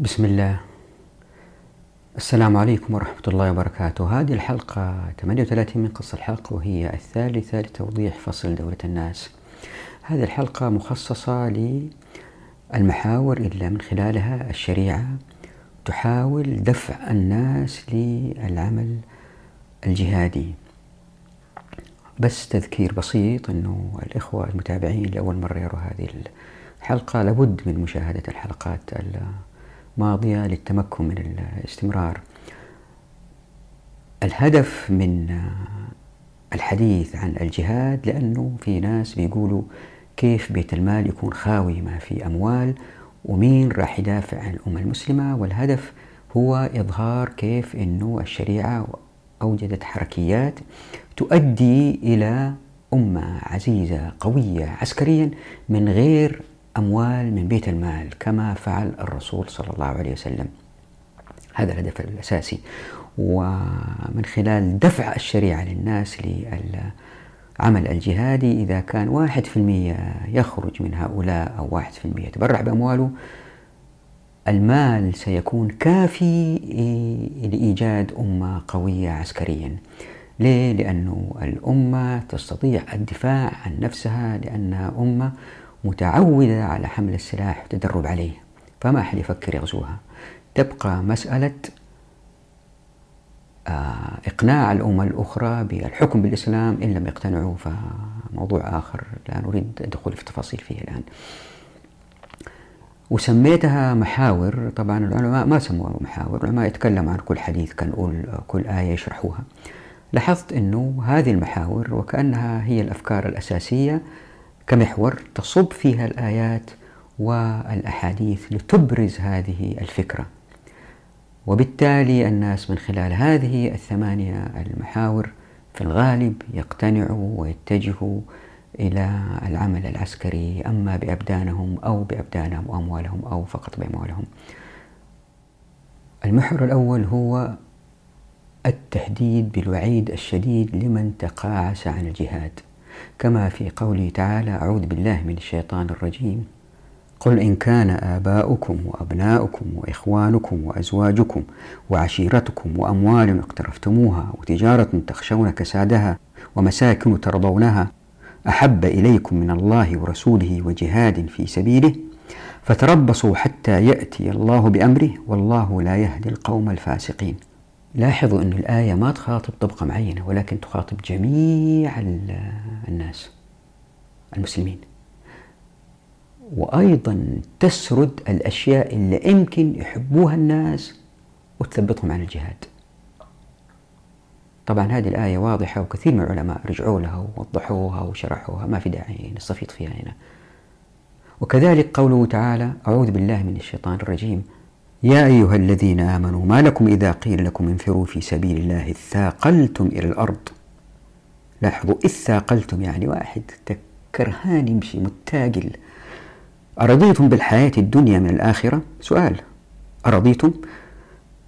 بسم الله. السلام عليكم ورحمة الله وبركاته. هذه الحلقة 38 من قصة الحلقة وهي الثالثة لتوضيح فصل دولة الناس. هذه الحلقة مخصصة للمحاور اللي من خلالها الشريعة تحاول دفع الناس للعمل الجهادي. بس تذكير بسيط أنه الإخوة المتابعين لأول مرة يروا هذه الحلقة لابد من مشاهدة الحلقات ماضية للتمكن من الاستمرار. الهدف من الحديث عن الجهاد لأنه في ناس بيقولوا كيف بيت المال يكون خاوي ما في أموال ومين راح يدافع عن الأمة المسلمة. والهدف هو إظهار كيف أنه الشريعة أوجدت حركيات تؤدي إلى أمة عزيزة قوية عسكريا من غير أموال من بيت المال كما فعل الرسول صلى الله عليه وسلم. هذا الهدف الأساسي. ومن خلال دفع الشريعة للناس للعمل الجهادي إذا كان واحد في المية يخرج من هؤلاء أو واحد في المية يتبرع بأمواله المال سيكون كافي لإيجاد أمة قوية عسكريا. ليه؟ لأنه الأمة تستطيع الدفاع عن نفسها لأنها أمة متعودة على حمل السلاح والتدرب عليه. فما أحد يفكر يغزوها. تبقى مسألة آه، إقناع الأمم الأخرى بالحكم بالإسلام إن لم يقتنعوا. فموضوع آخر لا نريد الدخول في تفاصيل فيه الآن. وسميتها محاور. طبعا العلماء ما سموها محاور. العلماء يتكلم عن كل حديث كنقول كل آية يشرحوها. لاحظت أنه هذه المحاور وكأنها هي الأفكار الأساسية كمحور تصب فيها الآيات والأحاديث لتبرز هذه الفكرة. وبالتالي الناس من خلال هذه الثمانية المحاور في الغالب يقتنعوا ويتجهوا إلى العمل العسكري أما بأبدانهم أو بأبدانهم وأموالهم أو فقط بأموالهم. المحور الأول هو التهديد بالوعيد الشديد لمن تقاعس عن الجهاد. كما في قوله تعالى أعوذ بالله من الشيطان الرجيم. قل إن كان آباؤكم وأبناؤكم وإخوانكم وأزواجكم وعشيرتكم وأموال اقترفتموها وتجارة تخشون كسادها ومساكن ترضونها أحب إليكم من الله ورسوله وجهاد في سبيله فتربصوا حتى يأتي الله بأمره والله لا يهدي القوم الفاسقين. لاحظوا أن الآية ما تخاطب طبقة معينة ولكن تخاطب جميع الناس المسلمين. وأيضا تسرد الأشياء اللي يمكن يحبوها الناس وتثبتهم عن الجهاد. طبعا هذه الآية واضحة وكثير من العلماء رجعوا لها ووضحوها وشرحوها ما في داعي نستفيض فيها هنا. وكذلك قوله تعالى أعوذ بالله من الشيطان الرجيم. يا أيها الذين آمنوا ما لكم إذا قيل لكم انفروا في سبيل الله اثاقلتم إلى الأرض؟ لاحظوا اثاقلتم يعني واحد كرهان يمشي متاقل أرضيتم بالحياة الدنيا من الآخرة؟ سؤال. أرضيتم؟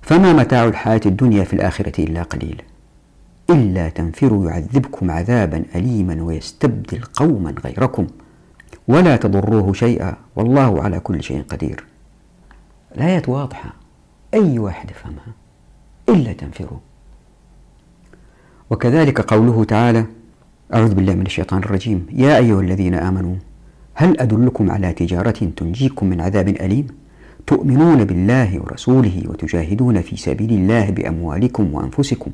فما متاع الحياة الدنيا في الآخرة إلا قليل. إلا تنفروا يعذبكم عذابا أليما ويستبدل قوما غيركم. ولا تضروه شيئا والله على كل شيء قدير. الآيات واضحة. أي واحد يفهمها؟ إلا تنفروا وكذلك قوله تعالى أعوذ بالله من الشيطان الرجيم. يا أيها الذين آمنوا هل أدلكم على تجارة تنجيكم من عذاب أليم؟ تؤمنون بالله ورسوله وتجاهدون في سبيل الله بأموالكم وأنفسكم.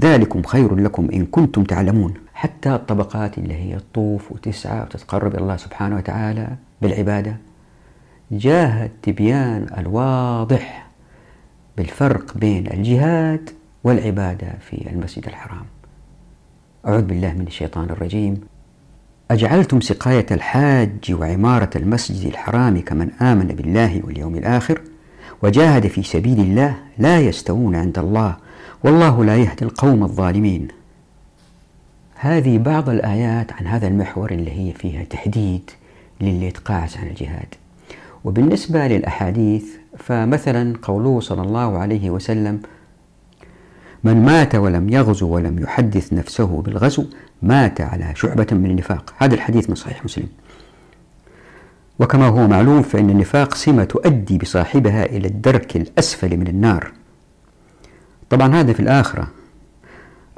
ذلكم خير لكم إن كنتم تعلمون. حتى الطبقات اللي هي تطوف وتسعى وتتقرب إلى الله سبحانه وتعالى بالعبادة جاء التبيان الواضح بالفرق بين الجهاد والعبادة في المسجد الحرام. أعوذ بالله من الشيطان الرجيم. أجعلتم سقاية الحاج وعمارة المسجد الحرام كمن آمن بالله واليوم الآخر وجاهد في سبيل الله لا يستوون عند الله والله لا يهدي القوم الظالمين. هذه بعض الآيات عن هذا المحور اللي هي فيها تحديد للي يتقاعس عن الجهاد. وبالنسبة للأحاديث فمثلا قوله صلى الله عليه وسلم من مات ولم يغزو ولم يحدث نفسه بالغزو مات على شعبة من النفاق. هذا الحديث من صحيح مسلم. وكما هو معلوم فإن النفاق سمة تؤدي بصاحبها إلى الدرك الأسفل من النار. طبعا هذا في الآخرة.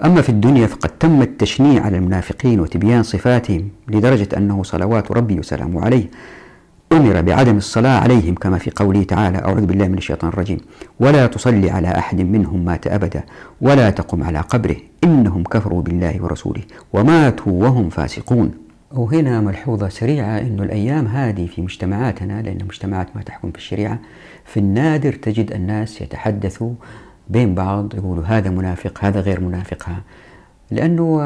أما في الدنيا فقد تم التشنيع على المنافقين وتبيان صفاتهم لدرجة أنه صلوات ربي وسلامه عليه. أمر بعدم الصلاة عليهم كما في قوله تعالى أعوذ بالله من الشيطان الرجيم. ولا تصلي على أحد منهم مات أبدا ولا تقم على قبره إنهم كفروا بالله ورسوله وماتوا وهم فاسقون. وهنا ملحوظة سريعة أن الأيام هذه في مجتمعاتنا لأن المجتمعات ما تحكم في الشريعة في النادر تجد الناس يتحدثوا بين بعض يقولوا هذا منافق هذا غير منافق. لأنه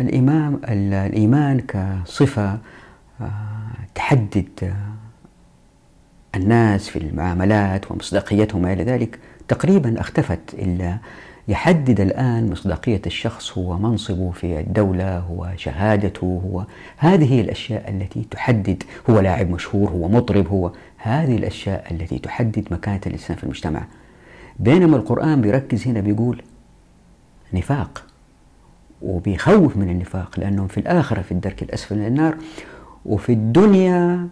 الإمام الإيمان كصفة آه، تحدد الناس في المعاملات ومصداقيتهم إلى ذلك تقريبا اختفت إلا يحدد الآن مصداقية الشخص هو منصبه في الدولة هو شهادته هو هذه الأشياء التي تحدد هو لاعب مشهور هو مطرب هو هذه الأشياء التي تحدد مكانة الإنسان في المجتمع. بينما القرآن بيركز هنا بيقول نفاق وبيخوف من النفاق لأنهم في الآخرة في الدرك الأسفل من النار وفي الدنيا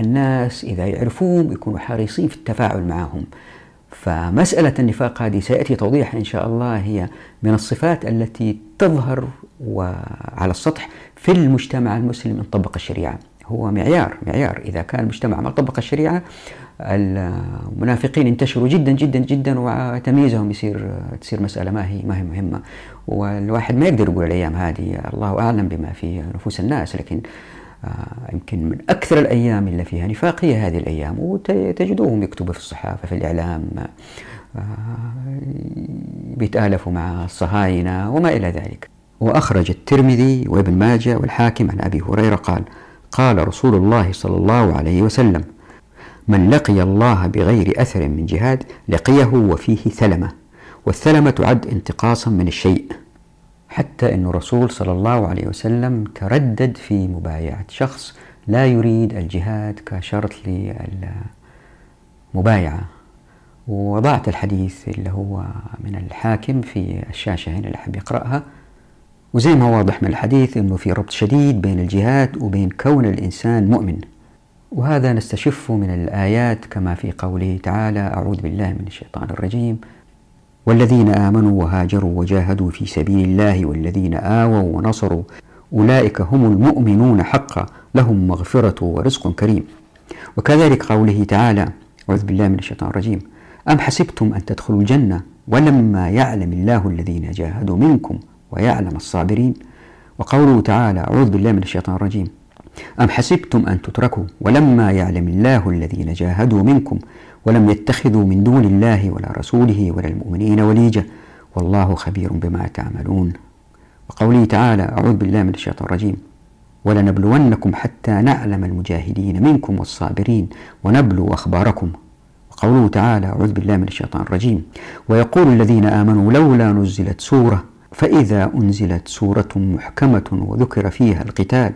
الناس إذا يعرفوهم يكونوا حريصين في التفاعل معهم. فمسألة النفاق هذه سيأتي توضيحها إن شاء الله هي من الصفات التي تظهر وعلى السطح في المجتمع المسلم إن طبق الشريعة. هو معيار معيار. إذا كان المجتمع ما طبق الشريعة المنافقين انتشروا جدا جدا جدا وتمييزهم يصير تصير مسألة ما هي ما هي مهمة. والواحد ما يقدر يقول الأيام هذه الله أعلم بما في نفوس الناس لكن يمكن من أكثر الأيام اللي فيها نفاق هي هذه الأيام وتجدوهم يكتبوا في الصحافة في الإعلام آه، بيتآلفوا مع الصهاينة وما إلى ذلك. وأخرج الترمذي وابن ماجه والحاكم عن أبي هريرة قال قال رسول الله صلى الله عليه وسلم من لقي الله بغير أثر من جهاد لقيه وفيه ثلمة والثلمة تعد انتقاصا من الشيء. حتى أن الرسول صلى الله عليه وسلم تردد في مبايعة شخص لا يريد الجهاد كشرط للمبايعة. ووضعت الحديث اللي هو من الحاكم في الشاشة هنا اللي حب يقرأها. وزي ما واضح من الحديث أنه في ربط شديد بين الجهاد وبين كون الإنسان مؤمن. وهذا نستشفه من الآيات كما في قوله تعالى أعوذ بالله من الشيطان الرجيم. والذين آمنوا وهاجروا وجاهدوا في سبيل الله والذين آووا ونصروا أولئك هم المؤمنون حقا لهم مغفرة ورزق كريم. وكذلك قوله تعالى أعوذ بالله من الشيطان الرجيم أم حسبتم أن تدخلوا الجنة ولما يعلم الله الذين جاهدوا منكم ويعلم الصابرين؟ وقوله تعالى أعوذ بالله من الشيطان الرجيم أم حسبتم أن تتركوا ولما يعلم الله الذين جاهدوا منكم ولم يتخذوا من دون الله ولا رسوله ولا المؤمنين وليجة. والله خبير بما تعملون. وقوله تعالى أعوذ بالله من الشيطان الرجيم. ولنبلونكم حتى نعلم المجاهدين منكم والصابرين ونبلو أخباركم. وقوله تعالى أعوذ بالله من الشيطان الرجيم. ويقول الذين آمنوا لولا نزلت سورة فإذا أنزلت سورة محكمة وذكر فيها القتال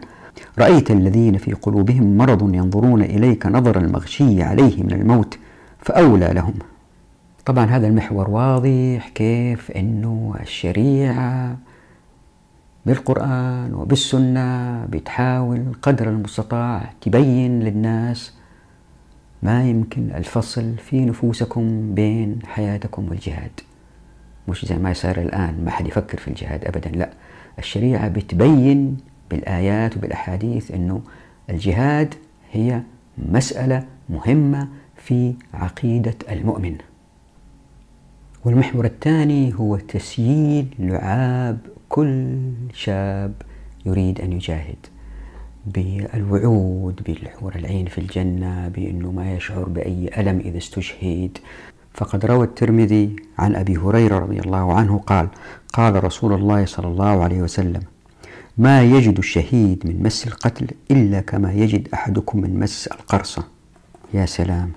رأيت الذين في قلوبهم مرض ينظرون إليك نظر المغشي عليه من الموت. فأولى لهم. طبعا هذا المحور واضح كيف أنه الشريعة بالقرآن وبالسنة بتحاول قدر المستطاع تبين للناس ما يمكن الفصل في نفوسكم بين حياتكم والجهاد. مش زي ما صار الآن ما حد يفكر في الجهاد أبدا لا. الشريعة بتبين بالآيات وبالأحاديث أنه الجهاد هي مسألة مهمة في عقيدة المؤمن. والمحور الثاني هو تسييل لعاب كل شاب يريد أن يجاهد بالوعود بالحور العين في الجنة بأنه ما يشعر بأي ألم إذا استشهد. فقد روى الترمذي عن أبي هريرة رضي الله عنه قال قال رسول الله صلى الله عليه وسلم ما يجد الشهيد من مس القتل إلا كما يجد أحدكم من مس القرصة. يا سلام.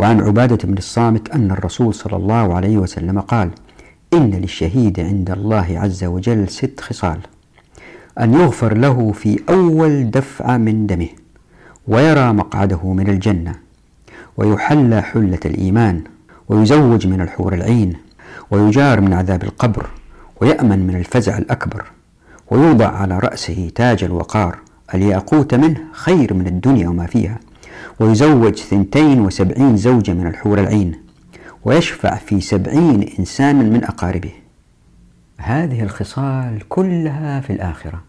وعن عبادة بن الصامت أن الرسول صلى الله عليه وسلم قال إن للشهيد عند الله عز وجل ست خصال أن يغفر له في أول دفعة من دمه ويرى مقعده من الجنة ويحلى حلة الإيمان ويزوج من الحور العين ويجار من عذاب القبر ويأمن من الفزع الأكبر ويوضع على رأسه تاج الوقار أليأقوت منه خير من الدنيا وما فيها؟ ويزوج ثنتين وسبعين زوجة من الحور العين ويشفع في سبعين إنسانا من أقاربه. هذه الخصال كلها في الآخرة.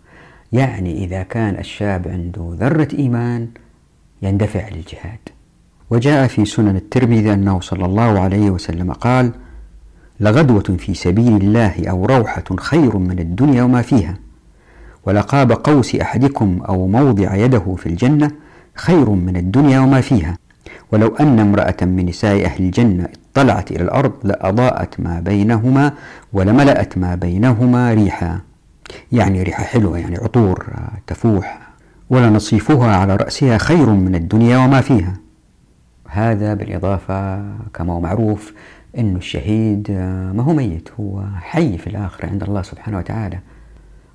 يعني إذا كان الشاب عنده ذرة إيمان يندفع للجهاد. وجاء في سنن الترمذي أنه صلى الله عليه وسلم قال لغدوة في سبيل الله أو روحة خير من الدنيا وما فيها. ولقاب قوس أحدكم أو موضع يده في الجنة خير من الدنيا وما فيها. ولو أن امرأة من نساء أهل الجنة اطلعت إلى الأرض لأضاءت ما بينهما ولملأت ما بينهما ريحا. يعني ريحة حلوة يعني عطور تفوح. ولنصيفها على رأسها خير من الدنيا وما فيها. هذا بالإضافة كما هو معروف أن الشهيد ما هو ميت هو حي في الآخرة عند الله سبحانه وتعالى.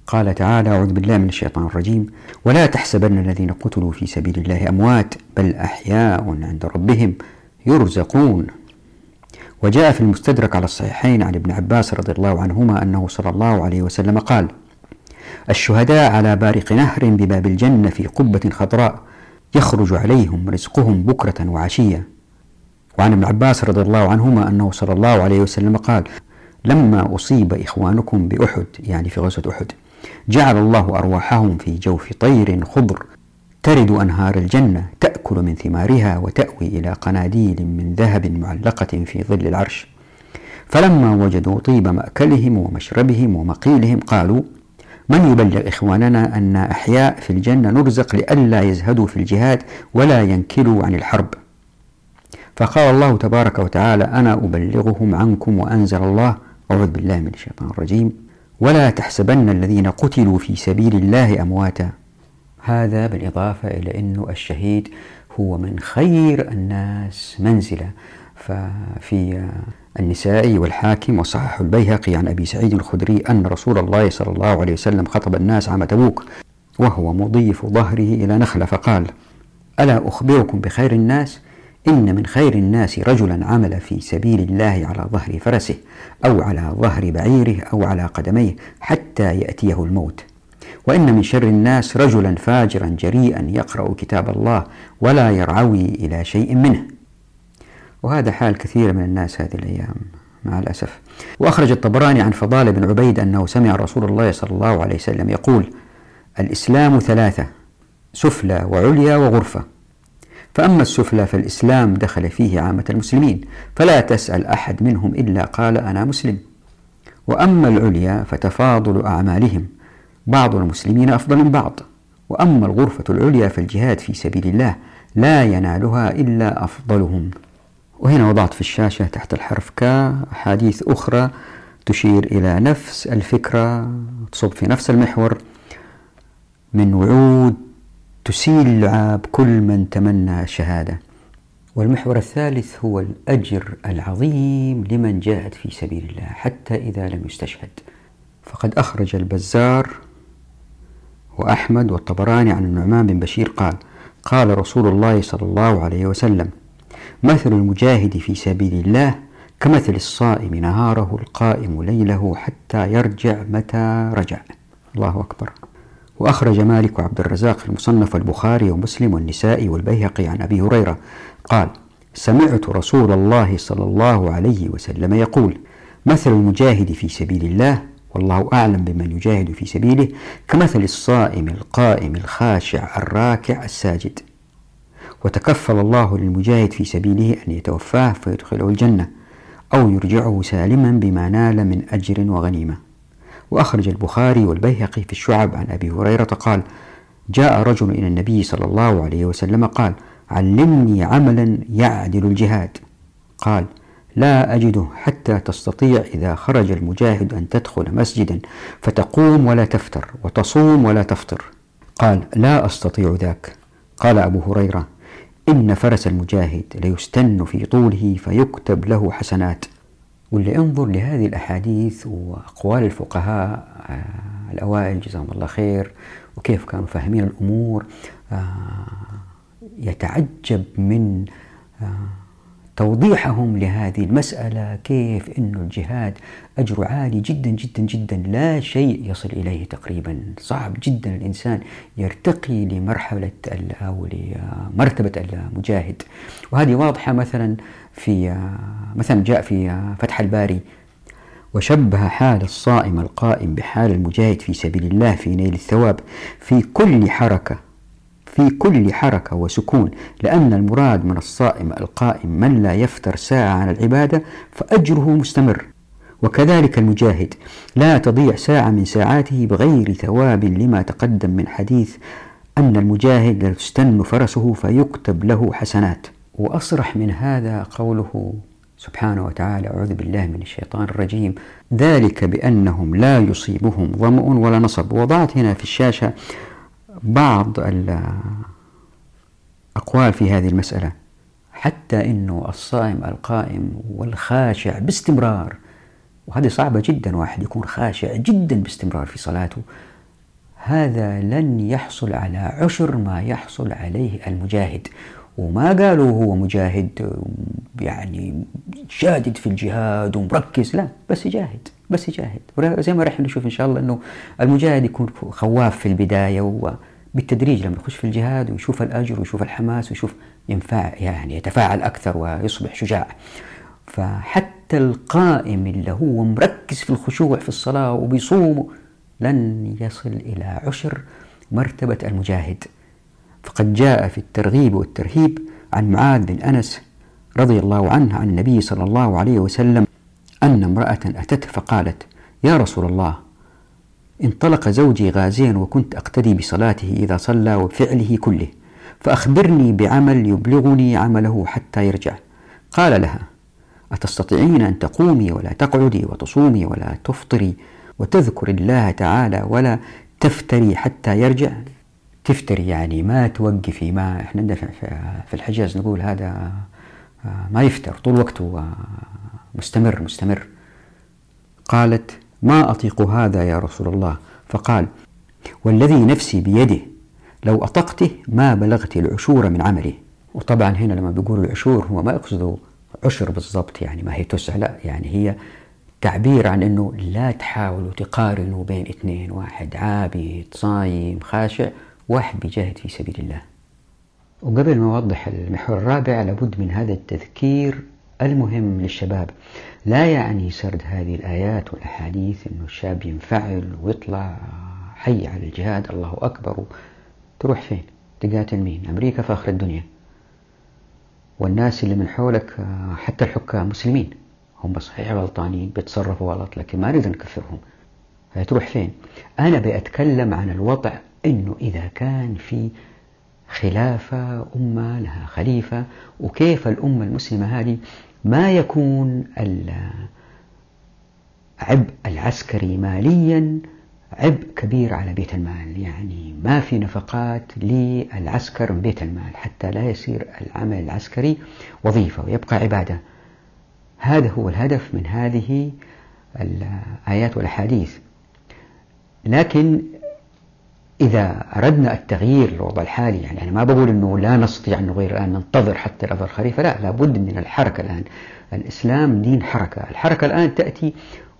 قال تعالى أعوذ بالله من الشيطان الرجيم. ولا تحسبن الذين قتلوا في سبيل الله أموات بل أحياء عند ربهم يرزقون. وجاء في المستدرك على الصحيحين عن ابن عباس رضي الله عنهما أنه صلى الله عليه وسلم قال الشهداء على بارق نهر بباب الجنة في قبة خضراء يخرج عليهم رزقهم بكرة وعشية. وعن ابن عباس رضي الله عنهما أنه صلى الله عليه وسلم قال لما أصيب إخوانكم بأحد يعني في غزوة أحد جعل الله أرواحهم في جوف طير خضر. ترد أنهار الجنة تأكل من ثمارها وتأوي إلى قناديل من ذهب معلقة في ظل العرش. فلما وجدوا طيب مأكلهم ومشربهم ومقيلهم قالوا من يبلغ إخواننا أن أحياء في الجنة نرزق لئلا يزهدوا في الجهاد ولا ينكلوا عن الحرب؟ فقال الله تبارك وتعالى أنا أبلغهم عنكم وأنزل الله أعوذ بالله من الشيطان الرجيم. ولا تحسبن الذين قتلوا في سبيل الله أمواتا. هذا بالإضافة إلى أنه الشهيد هو من خير الناس منزلة. ففي النسائي والحاكم وصحح البيهقي عن أبي سعيد الخدري أن رسول الله صلى الله عليه وسلم خطب الناس عام تبوك وهو مضيف ظهره إلى نخلة فقال ألا أخبركم بخير الناس؟ إن من خير الناس رجلا عمل في سبيل الله على ظهر فرسه أو على ظهر بعيره أو على قدميه حتى يأتيه الموت. وإن من شر الناس رجلا فاجرا جريئا يقرأ كتاب الله ولا يرعوي إلى شيء منه. وهذا حال كثير من الناس هذه الأيام مع الأسف. وأخرج الطبراني عن فضال بن عبيد أنه سمع رسول الله صلى الله عليه وسلم يقول الإسلام ثلاثة سفلى وعليا وغرفة. فأما السفلى فالإسلام دخل فيه عامة المسلمين فلا تسأل أحد منهم إلا قال أنا مسلم. وأما العليا فتفاضل أعمالهم بعض المسلمين أفضل من بعض. وأما الغرفة العليا فالجهاد في سبيل الله لا ينالها إلا أفضلهم. وهنا وضعت في الشاشة تحت الحرف ك أحاديث أخرى تشير إلى نفس الفكرة تصب في نفس المحور. من وعود تسيل لعاب كل من تمنى الشهادة والمحور الثالث هو الأجر العظيم لمن جاهد في سبيل الله حتى إذا لم يستشهد. فقد أخرج البزار وأحمد والطبراني عن النعمان بن بشير قال قال رسول الله صلى الله عليه وسلم مثل المجاهد في سبيل الله كمثل الصائم نهاره القائم ليله حتى يرجع متى رجع. الله أكبر. وأخرج مالك وعبد الرزاق في المصنف البخاري ومسلم والنسائي والبيهقي عن أبي هريرة. قال سمعت رسول الله صلى الله عليه وسلم يقول مثل المجاهد في سبيل الله والله أعلم بمن يجاهد في سبيله كمثل الصائم القائم الخاشع الراكع الساجد. وتكفل الله للمجاهد في سبيله أن يتوفاه فيدخله الجنة أو يرجعه سالما بما نال من أجر وغنيمة. وأخرج البخاري والبيهقي في الشعب عن أبي هريرة قال جاء رجل إلى النبي صلى الله عليه وسلم قال علمني عملا يعدل الجهاد. قال لا أجده حتى تستطيع إذا خرج المجاهد أن تدخل مسجدا فتقوم ولا تفتر وتصوم ولا تفطر. قال لا أستطيع ذاك. قال أبو هريرة إن فرس المجاهد ليستن في طوله فيكتب له حسنات. واللي انظر لهذه الأحاديث وأقوال الفقهاء آه، الأوائل جزاهم الله خير وكيف كانوا فاهمين الأمور آه، يتعجب من آه، توضيحهم لهذه المسألة كيف أن الجهاد أجر عالي جدا جدا جدا لا شيء يصل إليه تقريبا. صعب جدا الإنسان يرتقي لمرحلة أو لمرتبة المجاهد. وهذه واضحة مثلا في مثلا جاء في فتح الباري وشبه حال الصائم القائم بحال المجاهد في سبيل الله في نيل الثواب. في كل حركة في كل حركة وسكون لأن المراد من الصائم القائم من لا يفتر ساعة عن العبادة فأجره مستمر. وكذلك المجاهد لا تضيع ساعة من ساعاته بغير ثواب لما تقدم من حديث أن المجاهد لا تستن فرسه فيكتب له حسنات. وأصرح من هذا قوله سبحانه وتعالى أعوذ بالله من الشيطان الرجيم. ذلك بأنهم لا يصيبهم ظمأ ولا نصب. وضعت هنا في الشاشة بعض الأقوال في هذه المسألة حتى أنه الصائم القائم والخاشع باستمرار وهذه صعبة جدا واحد يكون خاشع جدا باستمرار في صلاته. هذا لن يحصل على عشر ما يحصل عليه المجاهد. وما قالوا هو مجاهد يعني شادد في الجهاد ومركز لا بس يجاهد بس يجاهد. زي ما راح نشوف إن شاء الله إنه المجاهد يكون خواف في البداية وبالتدريج لما يخش في الجهاد ويشوف الأجر ويشوف الحماس ويشوف ينفع يعني يتفاعل أكثر ويصبح شجاع. فحتى القائم اللي هو مركز في الخشوع في الصلاة وبيصوم لن يصل إلى عشر مرتبة المجاهد. فقد جاء في الترغيب والترهيب عن معاذ بن أنس رضي الله عنه عن النبي صلى الله عليه وسلم أن امرأة أتته فقالت يا رسول الله انطلق زوجي غازيا وكنت أقتدي بصلاته إذا صلى وفعله كله فأخبرني بعمل يبلغني عمله حتى يرجع. قال لها أتستطيعين أن تقومي ولا تقعدي وتصومي ولا تفطري وتذكر الله تعالى ولا تفتري حتى يرجع؟ تفتري يعني ما توقفي ما إحنا في الحجاز نقول هذا ما يفتر طول وقته مستمر مستمر. قالت ما أطيق هذا يا رسول الله. فقال والذي نفسي بيده لو أطقته ما بلغت العشور من عمله. وطبعا هنا لما بيقول العشور هو ما يقصد عشر بالضبط يعني ما هي تسع لا يعني هي تعبير عن إنه لا تحاولوا تقارنوا بين اثنين واحد عابد صايم خاشع واحد بيجاهد في سبيل الله. وقبل ما أوضح المحور الرابع لابد من هذا التذكير المهم للشباب لا يعني سرد هذه الآيات والأحاديث أنه الشاب ينفعل ويطلع حي على الجهاد الله أكبر. تروح فين؟ تقاتل مين أمريكا في آخر الدنيا. والناس اللي من حولك حتى الحكام مسلمين. هم صحيح غلطانين بيتصرفوا غلط لكن ما نقدر نكفرهم. تروح فين؟ أنا بأتكلم عن الوضع أنه إذا كان في خلافة أمة لها خليفة. وكيف الأمة المسلمة هذه؟ ما يكون العبء العسكري ماليا عبء كبير على بيت المال. يعني ما في نفقات للعسكر من بيت المال. حتى لا يصير العمل العسكري وظيفة ويبقى عبادة. هذا هو الهدف من هذه الآيات والأحاديث. لكن إذا أردنا التغيير للوضع الحالي يعني أنا ما بقول أنه لا نستطيع أن نغير الآن ننتظر حتى الأفضل الخليفة لا لابد من الحركة الآن. الإسلام دين حركة. الحركة الآن تأتي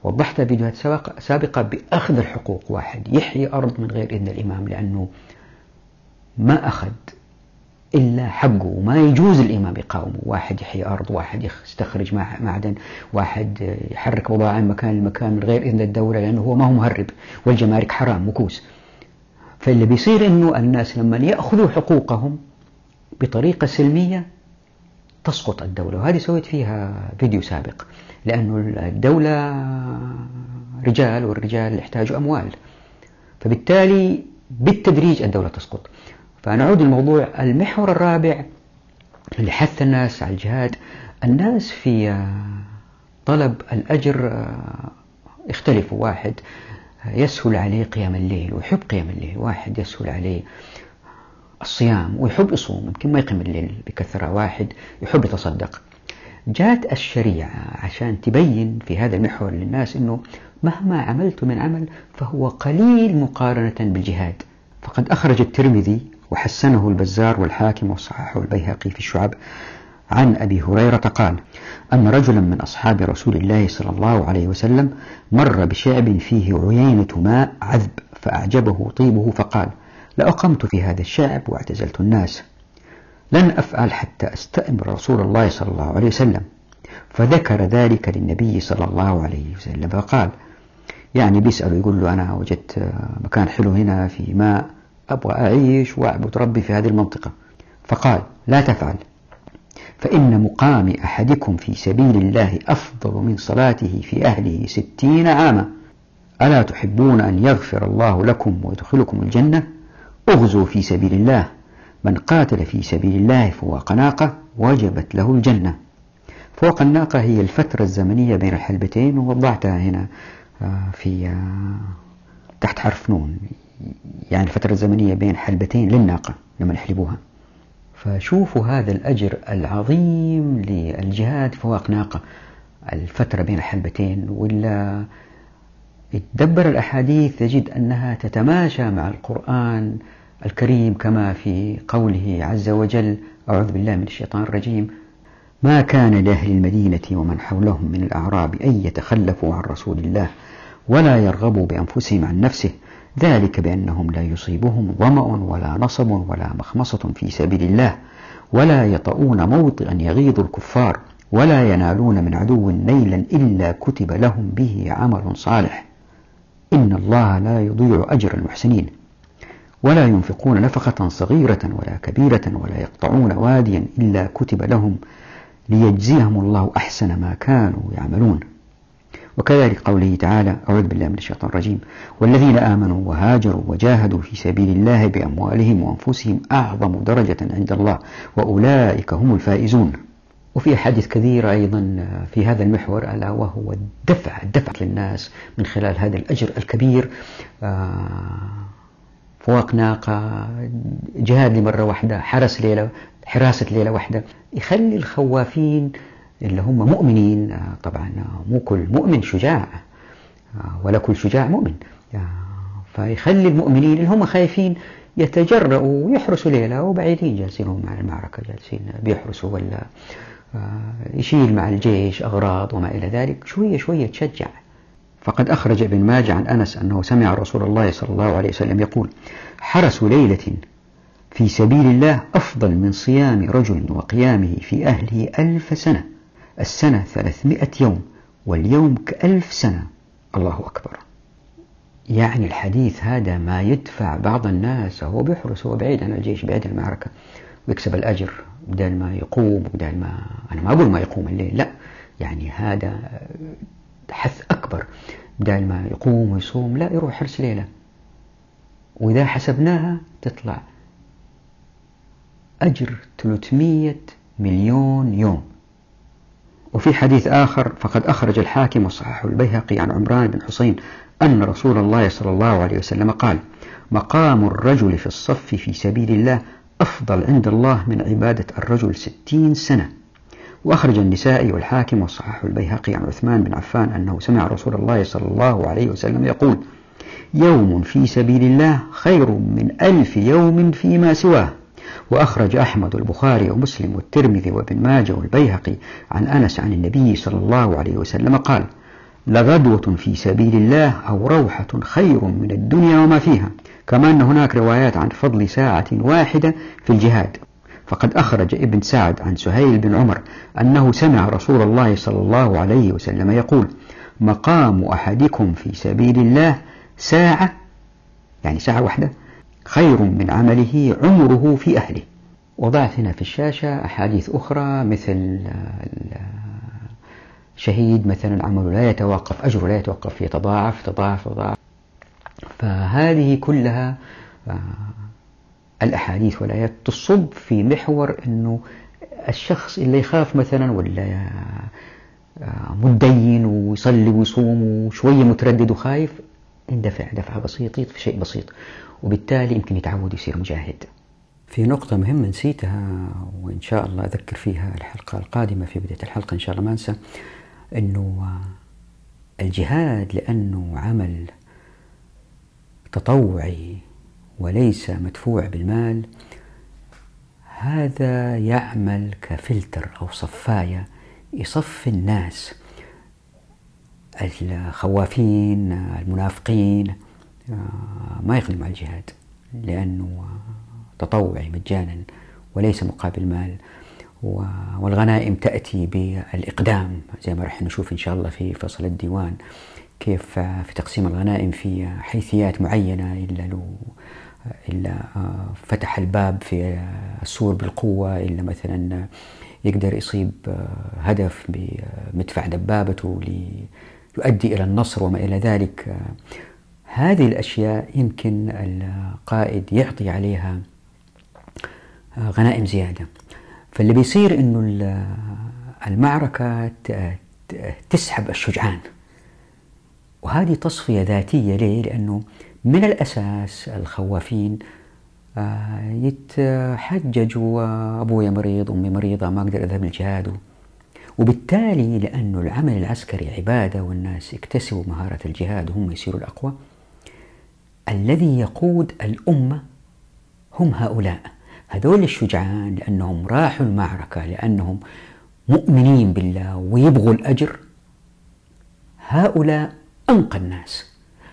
وضحتها فيديوهات سابقة بأخذ الحقوق. واحد يحيي أرض من غير إذن الإمام لأنه ما أخذ إلا حقه وما يجوز الإمام يقاومه. واحد يحيي أرض واحد يستخرج معدن واحد يحرك بضاعة من مكان لمكان من غير إذن الدولة لأنه هو ما هو مهرب والجمارك حرام مكوس. فاللي بيصير إنه الناس لما يأخذوا حقوقهم بطريقة سلمية تسقط الدولة وهذه سويت فيها فيديو سابق لأنه الدولة رجال والرجال يحتاجوا أموال فبالتالي بالتدريج الدولة تسقط. فنعود الموضوع المحور الرابع اللي حث الناس على الجهاد. الناس في طلب الأجر يختلفوا واحد يسهل عليه قيام الليل ويحب قيام الليل. واحد يسهل عليه الصيام ويحب يصوم يمكن ما يقيم الليل بكثرة. واحد يحب يتصدق. جاءت الشريعة عشان تبين في هذا المحور للناس أنه مهما عملت من عمل فهو قليل مقارنة بالجهاد. فقد أخرج الترمذي وحسنه البزار والحاكم وصححه البيهقي في الشعب عن أبي هريرة قال أن رجلا من أصحاب رسول الله صلى الله عليه وسلم مر بشعب فيه عيينة ماء عذب فأعجبه طيبه فقال لأقمت في هذا الشعب واعتزلت الناس. لن أفعل حتى أستأمر رسول الله صلى الله عليه وسلم. فذكر ذلك للنبي صلى الله عليه وسلم فقال يعني بيسأله يقول له أنا وجدت مكان حلو هنا في ماء أبغى أعيش وأعبد ربي في هذه المنطقة. فقال لا تفعل. فإن مقام أحدكم في سبيل الله أفضل من صلاته في أهله ستين عاما. ألا تحبون أن يغفر الله لكم ويدخلكم الجنة؟ أغزوا في سبيل الله. من قاتل في سبيل الله فوق ناقة وجبت له الجنة. فوق الناقة هي الفترة الزمنية بين الحلبتين ووضعتها هنا آه، في آه، تحت حرف نون. يعني الفترة الزمنية بين حلبتين للناقة لما يحلبوها. فشوفوا هذا الأجر العظيم للجهاد فوق ناقة. الفترة بين الحلبتين ولا يتدبر الأحاديث تجد أنها تتماشى مع القرآن الكريم كما في قوله عز وجل أعوذ بالله من الشيطان الرجيم. ما كان لأهل المدينة ومن حولهم من الأعراب أن يتخلفوا عن رسول الله ولا يرغبوا بأنفسهم عن نفسه. ذلك بأنهم لا يصيبهم ظمأ ولا نصب ولا مخمصة في سبيل الله ولا يطؤون موطئا يغيظ الكفار ولا ينالون من عدو نيلا إلا كتب لهم به عمل صالح. إن الله لا يضيع أجر المحسنين. ولا ينفقون نفقة صغيرة ولا كبيرة ولا يقطعون واديا إلا كتب لهم ليجزيهم الله أحسن ما كانوا يعملون. وكذلك قوله تعالى أعوذ بالله من الشيطان الرجيم. والذين آمنوا وهاجروا وجاهدوا في سبيل الله بأموالهم وأنفسهم أعظم درجة عند الله وأولئك هم الفائزون. وفي حديث كثير أيضا في هذا المحور ألا وهو الدفع الدفع للناس من خلال هذا الأجر الكبير. آه، فوق ناقة جهاد لمرة واحدة حرس ليلة حراسة ليلة واحدة. يخلي الخوافين اللي هم مؤمنين. آه، طبعا آه، مو كل مؤمن شجاع. ولا كل شجاع مؤمن. فيخلي المؤمنين اللي هم خايفين يتجرؤوا ويحرسوا ليلة وبعيدين جالسين هم على المعركة جالسين بيحرسوا ولا يشيل مع الجيش أغراض وما إلى ذلك. شوية شوية تشجع. فقد أخرج ابن ماجه عن أنس أنه سمع رسول الله صلى الله عليه وسلم يقول حرس ليلة في سبيل الله أفضل من صيام رجل وقيامه في أهله ألف سنة. السنة ثلاثمائة يوم واليوم كألف سنة. الله أكبر. يعني الحديث هذا ما يدفع بعض الناس هو بيحرس هو بعيد عن الجيش بعيد عن المعركة. ويكسب الأجر بدل ما يقوم بدل ما أنا ما أقول ما يقوم الليل لا. يعني هذا حث أكبر. بدل ما يقوم ويصوم لا يروح حرس ليلة. وإذا حسبناها تطلع أجر 300 مليون يوم. وفي حديث آخر فقد أخرج الحاكم وصححه البيهقي عن عمران بن حسين أن رسول الله صلى الله عليه وسلم قال مقام الرجل في الصف في سبيل الله أفضل عند الله من عبادة الرجل ستين سنة وأخرج النسائي والحاكم وصححه البيهقي عن عثمان بن عفان أنه سمع رسول الله صلى الله عليه وسلم يقول يوم في سبيل الله خير من ألف يوم فيما سواه وأخرج أحمد البخاري ومسلم والترمذي وابن ماجه والبيهقي عن أنس عن النبي صلى الله عليه وسلم قال لغدوة في سبيل الله أو روحة خير من الدنيا وما فيها كما أن هناك روايات عن فضل ساعة واحدة في الجهاد. فقد أخرج ابن سعد عن سهيل بن عمر أنه سمع رسول الله صلى الله عليه وسلم يقول مقام أحدكم في سبيل الله ساعة يعني ساعة واحدة خير من عمله عمره في أهله. وضعت هنا في الشاشة أحاديث أخرى مثل شهيد مثلا عمله لا يتوقف أجره لا يتوقف يتضاعف تضاعف تضاعف فهذه كلها آه، الأحاديث والآيات تصب في محور أنه الشخص اللي يخاف مثلا ولا آه، متدين ويصلي ويصوم وشوية متردد وخايف اندفع دفعة بسيطة في شيء بسيط وبالتالي يمكن يتعود يصير مجاهد. في نقطة مهمة نسيتها وإن شاء الله أذكر فيها الحلقة القادمة في بداية الحلقة إن شاء الله ما أنسى أنه الجهاد لأنه عمل تطوعي وليس مدفوع بالمال هذا يعمل كفلتر أو صفاية يصفي الناس الخوافين المنافقين ما يخدموا على الجهاد لأنه تطوعي مجانا وليس مقابل مال والغنائم تأتي بالإقدام زي ما راح نشوف إن شاء الله في فصل الديوان كيف في تقسيم الغنائم في حيثيات معينة إلا لو إلا فتح الباب في السور بالقوة إلا مثلا يقدر يصيب هدف بمدفع دبابته ليؤدي إلى النصر وما إلى ذلك. هذه الأشياء يمكن القائد يعطي عليها غنائم زيادة. فاللي بيصير أنه المعركة تسحب الشجعان. وهذه تصفية ذاتية ليه؟ لأنه من الأساس الخوافين آه، يتحججوا أبويا مريض أمي مريضة ما أقدر أذهب للجهاد وبالتالي لأنه العمل العسكري عبادة والناس يكتسبوا مهارة الجهاد وهم يصيروا الأقوى الذي يقود الأمة هم هؤلاء. هذول الشجعان لأنهم راحوا المعركة لأنهم مؤمنين بالله ويبغوا الأجر. هؤلاء أنقى الناس.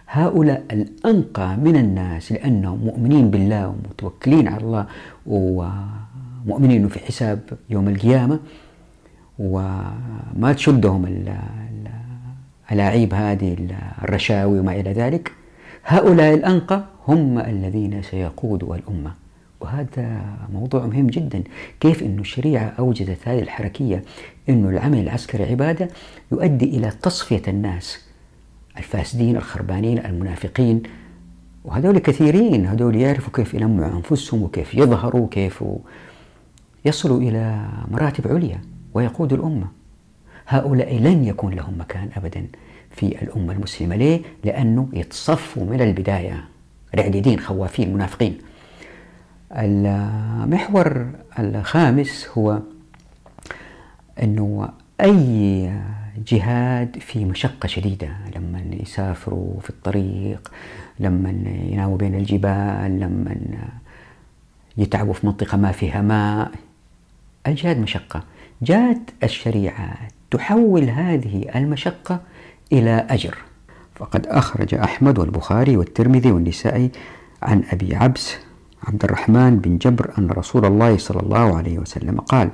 هؤلاء الأنقى من الناس لأنهم مؤمنين بالله ومتوكلين على الله ومؤمنين في حساب يوم القيامة. وما تشدهم الألاعيب هذه الرشاوي وما إلى ذلك. هؤلاء الأنقى هم الذين سيقودوا الأمة. وهذا موضوع مهم جدا. كيف أن الشريعة أوجدت هذه الحركية؟ أن العمل العسكري عبادة يؤدي إلى تصفية الناس الفاسدين الخربانين المنافقين. وهذول كثيرين هذول يعرفوا كيف يلمعوا أنفسهم وكيف يظهروا وكيف يصلوا إلى مراتب عليا. ويقودوا الأمة. هؤلاء لن يكون لهم مكان أبدا في الأمة المسلمة. ليه؟ لأنه يتصفوا من البداية. رعديدين خوافين منافقين. المحور الخامس هو أنه أي جهاد في مشقة شديدة لما يسافروا في الطريق لما يناموا بين الجبال لما يتعبوا في منطقة ما فيها ماء. الجهاد مشقة. جاءت الشريعة تحول هذه المشقة إلى أجر. فقد أخرج أحمد والبخاري والترمذي والنسائي عن أبي عبس عبد الرحمن بن جبر أن رسول الله صلى الله عليه وسلم قال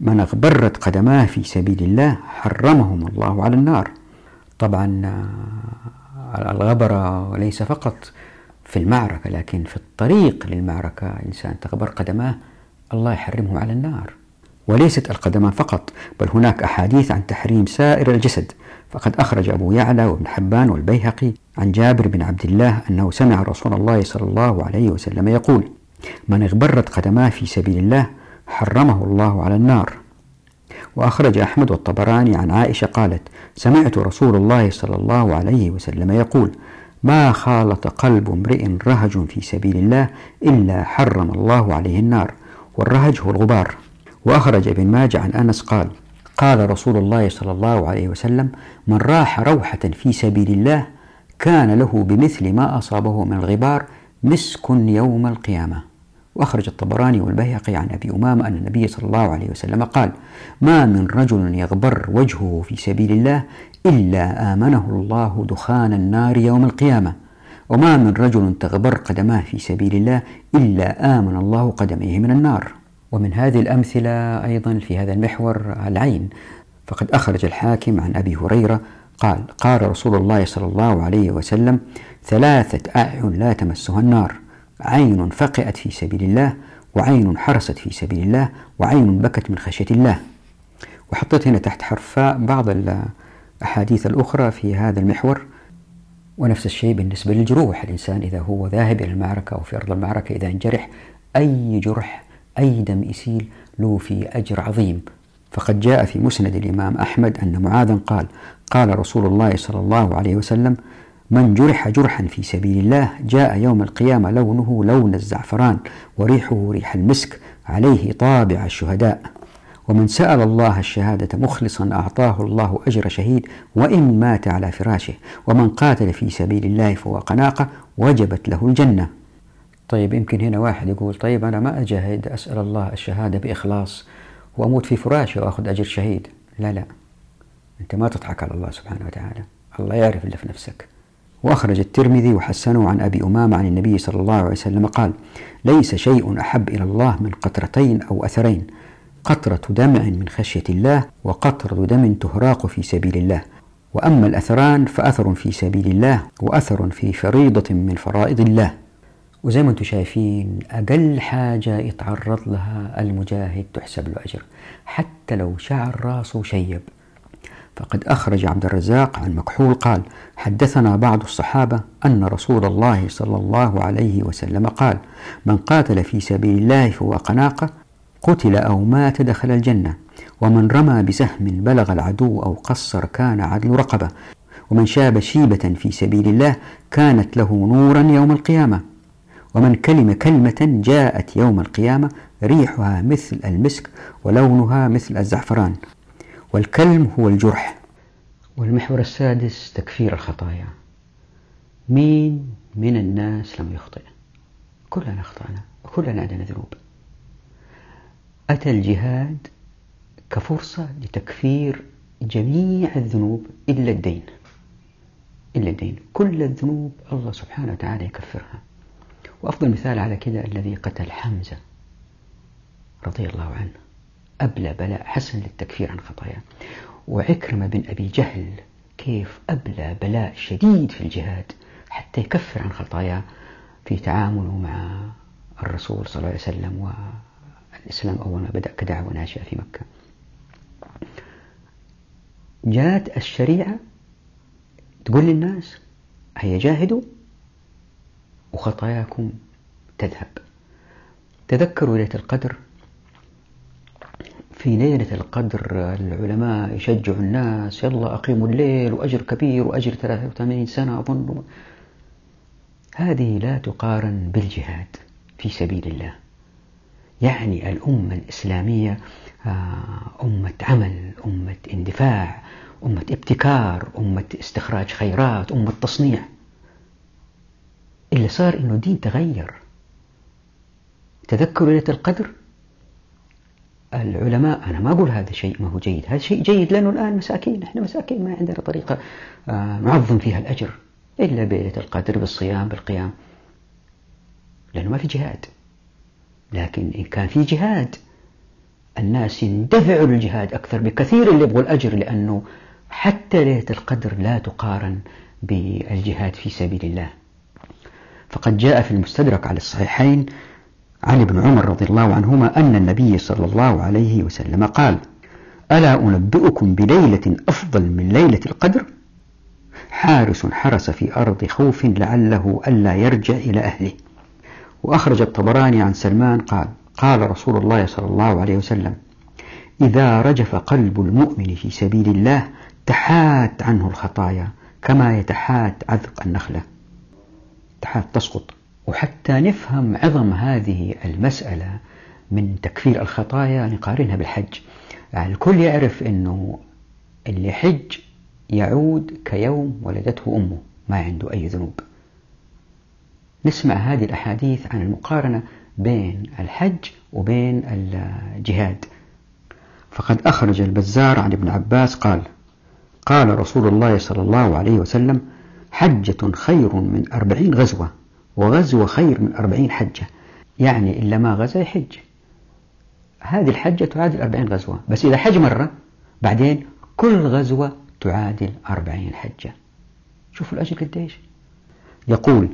من أغبرت قدماه في سبيل الله حرمهم الله على النار. طبعا آه، الغبرة ليس فقط في المعركة لكن في الطريق للمعركة إنسان تغبر قدماه الله يحرمه على النار. وليست القدمان فقط بل هناك أحاديث عن تحريم سائر الجسد. فقد أخرج أبو يعلى وابن حبان والبيهقي عن جابر بن عبد الله أنه سمع رسول الله صلى الله عليه وسلم يقول من اغبرت قدماه في سبيل الله حرمه الله على النار. وأخرج أحمد والطبراني عن عائشة قالت سمعت رسول الله صلى الله عليه وسلم يقول ما خالط قلب امرئ رهج في سبيل الله إلا حرم الله عليه النار. والرهج هو الغبار. وأخرج ابن ماجه عن أنس قال قال رسول الله صلى الله عليه وسلم من راح روحة في سبيل الله كان له بمثل ما أصابه من الغبار مسك يوم القيامة. وأخرج الطبراني والبيهقي عن أبي أمامة أن النبي صلى الله عليه وسلم قال ما من رجل يغبر وجهه في سبيل الله إلا آمنه الله دخان النار يوم القيامة. وما من رجل تغبر قدماه في سبيل الله إلا آمن الله قدميه من النار. ومن هذه الأمثلة أيضا في هذا المحور العين. فقد أخرج الحاكم عن أبي هريرة قال قال رسول الله صلى الله عليه وسلم ثلاثة أعين لا تمسها النار. عين فقئت في سبيل الله وعين حرست في سبيل الله وعين بكت من خشية الله. وحطيت هنا تحت حرف بعض الأحاديث الأخرى في هذا المحور. ونفس الشيء بالنسبة للجروح. الإنسان إذا هو ذاهب إلى المعركة أو في أرض المعركة إذا انجرح أي جرح أي دم يسيل له في أجر عظيم. فقد جاء في مسند الإمام أحمد أن معاذا قال قال رسول الله صلى الله عليه وسلم من جرح جرحا في سبيل الله جاء يوم القيامة لونه لون الزعفران وريحه ريح المسك عليه طابع الشهداء. ومن سأل الله الشهادة مخلصا أعطاه الله أجر شهيد وإن مات على فراشه ومن قاتل في سبيل الله فهو قناقة وجبت له الجنة. طيب يمكن هنا واحد يقول طيب أنا ما أجاهد أسأل الله الشهادة بإخلاص وأموت في فراشي وأخذ أجر شهيد؟ لا لا. أنت ما تضحك على الله سبحانه وتعالى. الله يعرف اللي في نفسك. وأخرج الترمذي وحسنه عن أبي أمامة عن النبي صلى الله عليه وسلم قال ليس شيء أحب إلى الله من قطرتين أو أثرين قطرة دمع من خشية الله وقطرة دم تهراق في سبيل الله. وأما الأثران فأثر في سبيل الله وأثر في فريضة من فرائض الله. وزي ما أنتم شايفين أقل حاجة يتعرض لها المجاهد تحسب له أجر حتى لو شعر راسه شيب. فقد أخرج عبد الرزاق عن مكحول قال حدثنا بعض الصحابة أن رسول الله صلى الله عليه وسلم قال من قاتل في سبيل الله فوق ناقة قتل أو مات دخل الجنة ومن رمى بسهم بلغ العدو أو قصر كان عدل رقبة ومن شاب شيبة في سبيل الله كانت له نورا يوم القيامة. ومن كلم كلمة جاءت يوم القيامة ريحها مثل المسك ولونها مثل الزعفران. والكلم هو الجرح. والمحور السادس تكفير الخطايا. مين من الناس لم يخطئ؟ كلنا أخطأنا وكلنا عندنا ذنوب. أتى الجهاد كفرصة لتكفير جميع الذنوب إلا الدين. إلا الدين. كل الذنوب الله سبحانه وتعالى يكفرها. وأفضل مثال على كذا الذي قتل حمزة رضي الله عنه. أبلى بلاء حسن للتكفير عن خطاياه. وعكرمة بن أبي جهل كيف أبلى بلاء شديد في الجهاد حتى يكفر عن خطاياه في تعامله مع الرسول صلى الله عليه وسلم والإسلام أول ما بدأ كدعوة ناشئة في مكة. جاءت الشريعة تقول للناس هيا جاهدوا وخطاياكم تذهب. تذكروا ليلة القدر. في ليلة القدر العلماء يشجعوا الناس يلا أقيموا الليل وأجر كبير وأجر 83 سنة أظن. هذه لا تقارن بالجهاد في سبيل الله. يعني الأمة الإسلامية آه، أمة عمل أمة اندفاع أمة ابتكار أمة استخراج خيرات أمة تصنيع. اللي صار إنه الدين تغير. تذكروا ليلة القدر؟ العلماء أنا ما أقول هذا شيء ما هو جيد هذا شيء جيد لأنه الآن مساكين إحنا مساكين ما عندنا طريقة آه، نعظم فيها الأجر إلا بليلة القدر بالصيام بالقيام. لأنه ما في جهاد. لكن إن كان في جهاد الناس يندفعوا للجهاد أكثر بكثير اللي يبغوا الأجر لأنه حتى ليلة القدر لا تقارن بالجهاد في سبيل الله. فقد جاء في المستدرك على الصحيحين عن ابن عمر رضي الله عنهما أن النبي صلى الله عليه وسلم قال ألا أنبئكم بليلة أفضل من ليلة القدر؟ حارس حرس في أرض خوف لعله ألا يرجع إلى أهله. وأخرج الطبراني عن سلمان قال قال رسول الله صلى الله عليه وسلم إذا رجف قلب المؤمن في سبيل الله تحات عنه الخطايا كما يتحات عذق النخلة. تحات تسقط. وحتى نفهم عظم هذه المسألة من تكفير الخطايا نقارنها بالحج. الكل يعرف أنه اللي حج يعود كيوم ولدته أمه ما عنده أي ذنوب. نسمع هذه الأحاديث عن المقارنة بين الحج وبين الجهاد. فقد أخرج البزار عن ابن عباس قال قال رسول الله صلى الله عليه وسلم حجة خير من أربعين غزوة وغزوة خير من أربعين حجة. يعني إلا ما غزا يحج. هذه الحجة تعادل أربعين غزوة. بس إذا حج مرة بعدين كل غزوة تعادل أربعين حجة. شوفوا الأجر قديش. يقول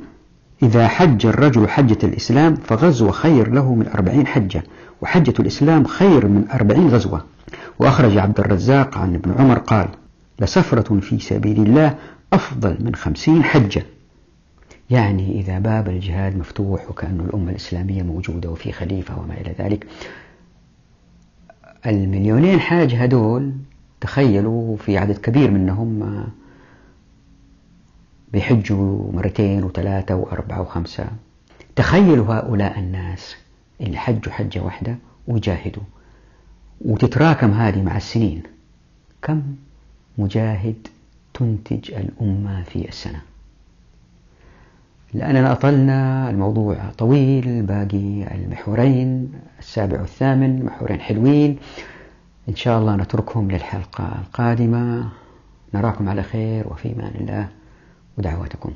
إذا حج الرجل حجة الإسلام فغزوة خير له من أربعين حجة وحجة الإسلام خير من أربعين غزوة. وأخرج عبد الرزاق عن ابن عمر قال لسفرة في سبيل الله أفضل من خمسين حجة. يعني إذا باب الجهاد مفتوح وكأن الأمة الإسلامية موجودة وفي خليفة وما إلى ذلك المليونين حاج هدول تخيلوا في عدد كبير منهم بيحجوا مرتين وثلاثة وأربعة وخمسة. تخيلوا هؤلاء الناس اللي حجوا حجة واحدة ويجاهدوا وتتراكم هذه مع السنين. كم مجاهد تنتج الأمة في السنة. لأننا أطلنا الموضوع طويل باقي المحورين السابع والثامن محورين حلوين. إن شاء الله نتركهم للحلقة القادمة. نراكم على خير وفي أمان الله. ودعواتكم.